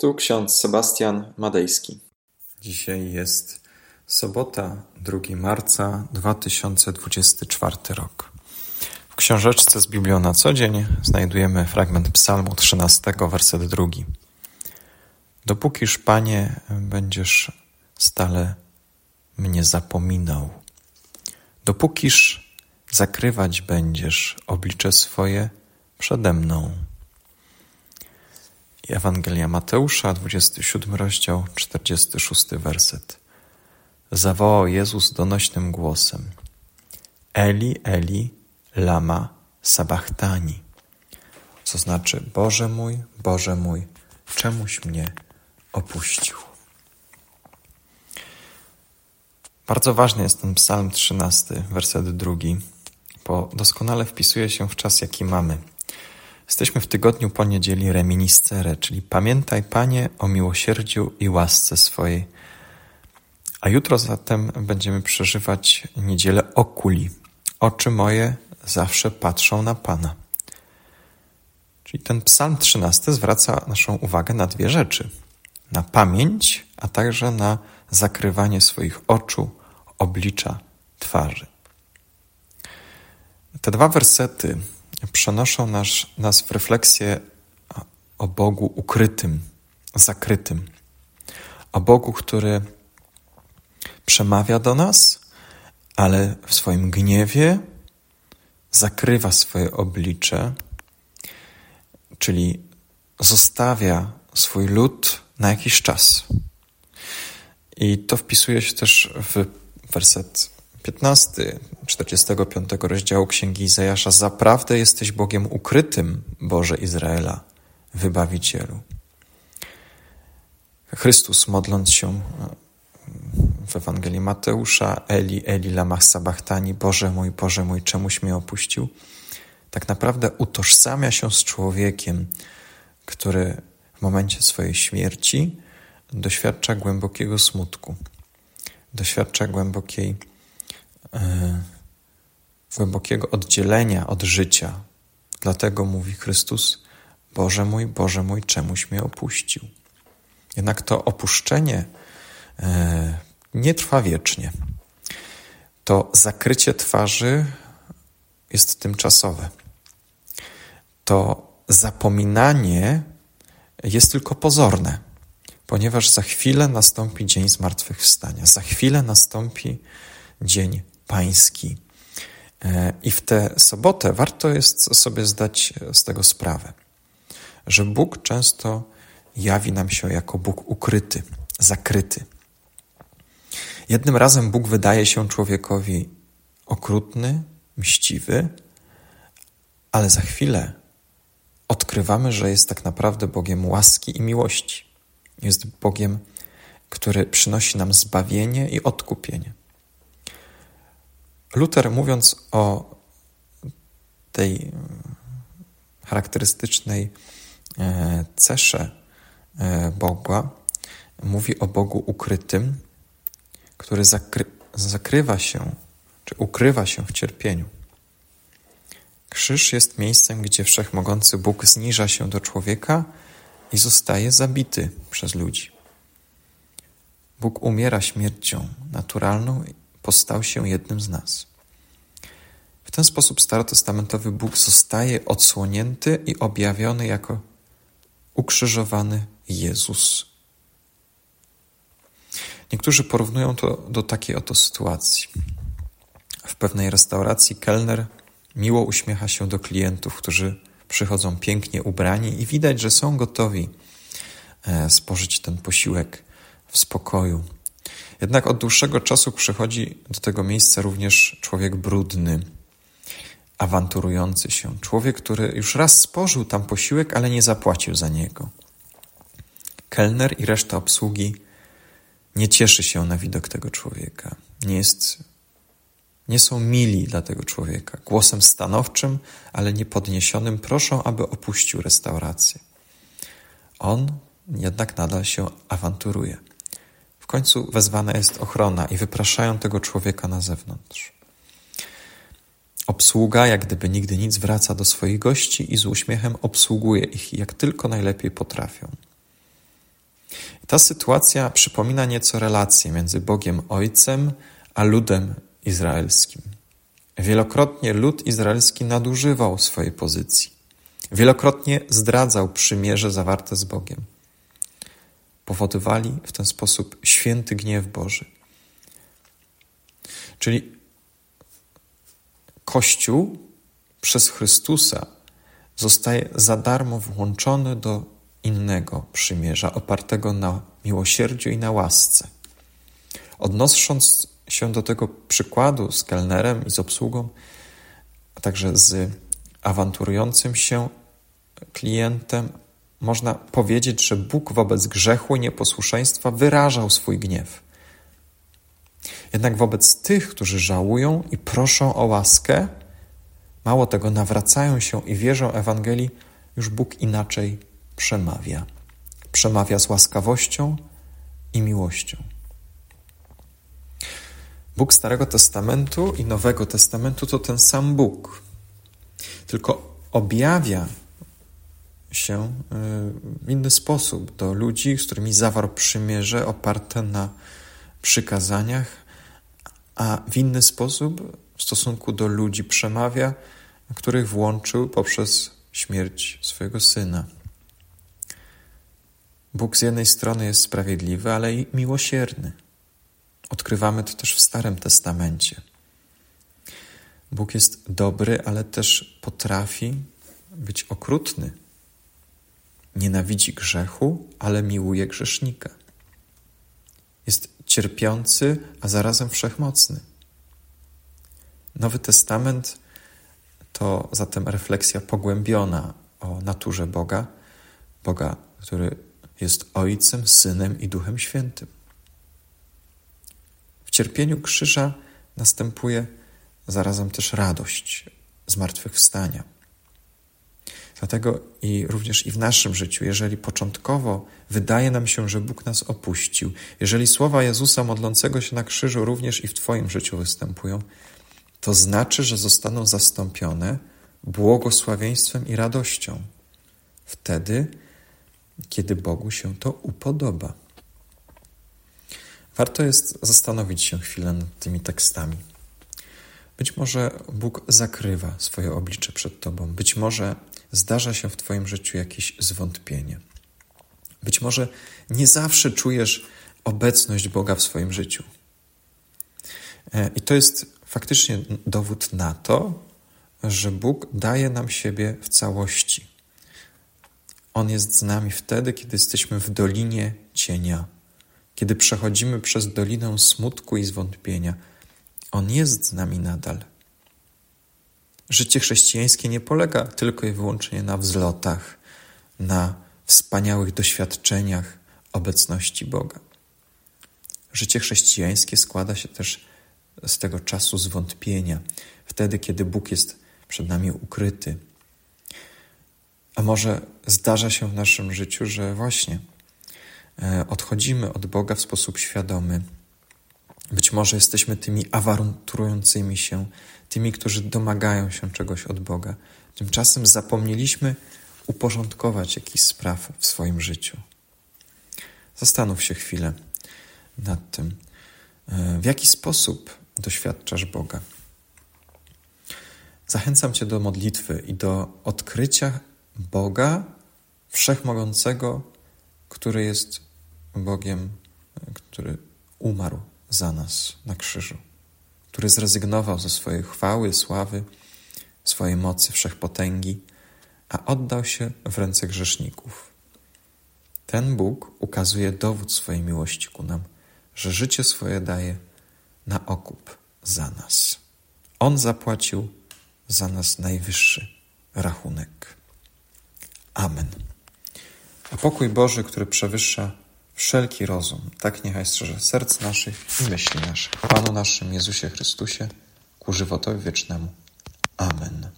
Tu ksiądz Sebastian Madejski. Dzisiaj jest sobota, 2 marca 2024 rok. W książeczce z Biblią na co dzień znajdujemy fragment Psalmu 13, werset 2. Dopókiż, Panie, będziesz stale mnie zapominał, dopókiż zakrywać będziesz oblicze swoje przede mną. Ewangelia Mateusza, 27 rozdział, 46 werset. Zawołał Jezus donośnym głosem: Eli, Eli, lama sabachthani. Co znaczy: Boże mój, Boże mój, czemuś mnie opuścił. Bardzo ważny jest ten Psalm 13, werset drugi, bo doskonale wpisuje się w czas, jaki mamy. Jesteśmy w tygodniu po niedzieli reminiscere, czyli pamiętaj Panie o miłosierdziu i łasce swojej. A jutro zatem będziemy przeżywać niedzielę okuli. Oczy moje zawsze patrzą na Pana. Czyli ten psalm 13 zwraca naszą uwagę na dwie rzeczy. Na pamięć, a także na zakrywanie swoich oczu, oblicza, twarzy. Te dwa wersety przenoszą nas, nas w refleksję o Bogu ukrytym, zakrytym, o Bogu, który przemawia do nas, ale w swoim gniewie zakrywa swoje oblicze, czyli zostawia swój lud na jakiś czas. I to wpisuje się też w werset 15 45 rozdziału Księgi Izajasza Zaprawdę jesteś Bogiem ukrytym, Boże Izraela, Wybawicielu. Chrystus modląc się e, w Ewangelii Mateusza Eli, Eli lamach sabachtani Boże mój, Boże mój, czemuś mnie opuścił? Tak naprawdę utożsamia się z człowiekiem, który w momencie swojej śmierci doświadcza głębokiego smutku, doświadcza głębokiej E, głębokiego oddzielenia od życia. Dlatego mówi Chrystus: Boże mój, Boże mój, czemuś mnie opuścił. Jednak to opuszczenie e, nie trwa wiecznie. To zakrycie twarzy jest tymczasowe. To zapominanie jest tylko pozorne, ponieważ za chwilę nastąpi dzień zmartwychwstania, za chwilę nastąpi dzień Pański. E, I w tę sobotę warto jest sobie zdać z tego sprawę, że Bóg często jawi nam się jako Bóg ukryty, zakryty. Jednym razem Bóg wydaje się człowiekowi okrutny, mściwy, ale za chwilę odkrywamy, że jest tak naprawdę Bogiem łaski i miłości. Jest Bogiem, który przynosi nam zbawienie i odkupienie. Luther, mówiąc o tej charakterystycznej e, cesze e, Boga, mówi o Bogu ukrytym, który zakry zakrywa się, czy ukrywa się w cierpieniu. Krzyż jest miejscem, gdzie wszechmogący Bóg zniża się do człowieka i zostaje zabity przez ludzi. Bóg umiera śmiercią naturalną postał się jednym z nas. W ten sposób starotestamentowy Bóg zostaje odsłonięty i objawiony jako ukrzyżowany Jezus. Niektórzy porównują to do takiej oto sytuacji. W pewnej restauracji kelner miło uśmiecha się do klientów, którzy przychodzą pięknie ubrani i widać, że są gotowi e, spożyć ten posiłek w spokoju, jednak od dłuższego czasu przychodzi do tego miejsca również człowiek brudny, awanturujący się, człowiek, który już raz spożył tam posiłek, ale nie zapłacił za niego. Kelner i reszta obsługi nie cieszy się na widok tego człowieka. Nie jest, nie są mili dla tego człowieka. Głosem stanowczym, ale niepodniesionym proszą, aby opuścił restaurację. On jednak nadal się awanturuje końcu wezwana jest ochrona i wypraszają tego człowieka na zewnątrz. Obsługa, jak gdyby nigdy nic, wraca do swoich gości i z uśmiechem obsługuje ich jak tylko najlepiej potrafią. Ta sytuacja przypomina nieco relacje między Bogiem Ojcem a ludem izraelskim. Wielokrotnie lud izraelski nadużywał swojej pozycji. Wielokrotnie zdradzał przymierze zawarte z Bogiem. Powodowali w ten sposób święty gniew Boży. Czyli Kościół przez Chrystusa zostaje za darmo włączony do innego przymierza, opartego na miłosierdziu i na łasce. Odnosząc się do tego przykładu z kelnerem i z obsługą, a także z awanturującym się klientem, można powiedzieć, że Bóg wobec grzechu i nieposłuszeństwa wyrażał swój gniew. Jednak wobec tych, którzy żałują i proszą o łaskę, mało tego, nawracają się i wierzą Ewangelii, już Bóg inaczej przemawia. Przemawia z łaskawością i miłością. Bóg Starego Testamentu i Nowego Testamentu to ten sam Bóg, tylko objawia się y, w inny sposób do ludzi, z którymi zawarł przymierze oparte na przykazaniach, a w inny sposób w stosunku do ludzi przemawia, których włączył poprzez śmierć swojego syna. Bóg z jednej strony jest sprawiedliwy, ale i miłosierny. Odkrywamy to też w Starym Testamencie. Bóg jest dobry, ale też potrafi być okrutny. Nienawidzi grzechu, ale miłuje grzesznika. Jest cierpiący, a zarazem wszechmocny. Nowy Testament to zatem refleksja pogłębiona o naturze Boga, Boga, który jest Ojcem, Synem i Duchem Świętym. W cierpieniu krzyża następuje zarazem też radość zmartwychwstania. Dlatego i również i w naszym życiu, jeżeli początkowo wydaje nam się, że Bóg nas opuścił, jeżeli słowa Jezusa modlącego się na krzyżu również i w Twoim życiu występują, to znaczy, że zostaną zastąpione błogosławieństwem i radością. Wtedy, kiedy Bogu się to upodoba. Warto jest zastanowić się chwilę nad tymi tekstami. Być może Bóg zakrywa swoje oblicze przed Tobą, być może zdarza się w Twoim życiu jakieś zwątpienie. Być może nie zawsze czujesz obecność Boga w swoim życiu. E, I to jest faktycznie dowód na to, że Bóg daje nam siebie w całości. On jest z nami wtedy, kiedy jesteśmy w dolinie cienia, kiedy przechodzimy przez dolinę smutku i zwątpienia. On jest z nami nadal. Życie chrześcijańskie nie polega tylko i wyłącznie na wzlotach, na wspaniałych doświadczeniach obecności Boga. Życie chrześcijańskie składa się też z tego czasu zwątpienia, wtedy, kiedy Bóg jest przed nami ukryty. A może zdarza się w naszym życiu, że właśnie e, odchodzimy od Boga w sposób świadomy. Być może jesteśmy tymi awanturującymi się, tymi, którzy domagają się czegoś od Boga. Tymczasem zapomnieliśmy uporządkować jakiś spraw w swoim życiu. Zastanów się chwilę nad tym, e, w jaki sposób doświadczasz Boga. Zachęcam Cię do modlitwy i do odkrycia Boga Wszechmogącego, który jest Bogiem, który umarł za nas na krzyżu, który zrezygnował ze swojej chwały, sławy, swojej mocy, wszechpotęgi, a oddał się w ręce grzeszników. Ten Bóg ukazuje dowód swojej miłości ku nam, że życie swoje daje na okup za nas. On zapłacił za nas najwyższy rachunek. Amen. A pokój Boży, który przewyższa wszelki rozum, tak niechaj strzeże serc naszych i myśli naszych. Panu naszym Jezusie Chrystusie, ku żywotowi wiecznemu. Amen.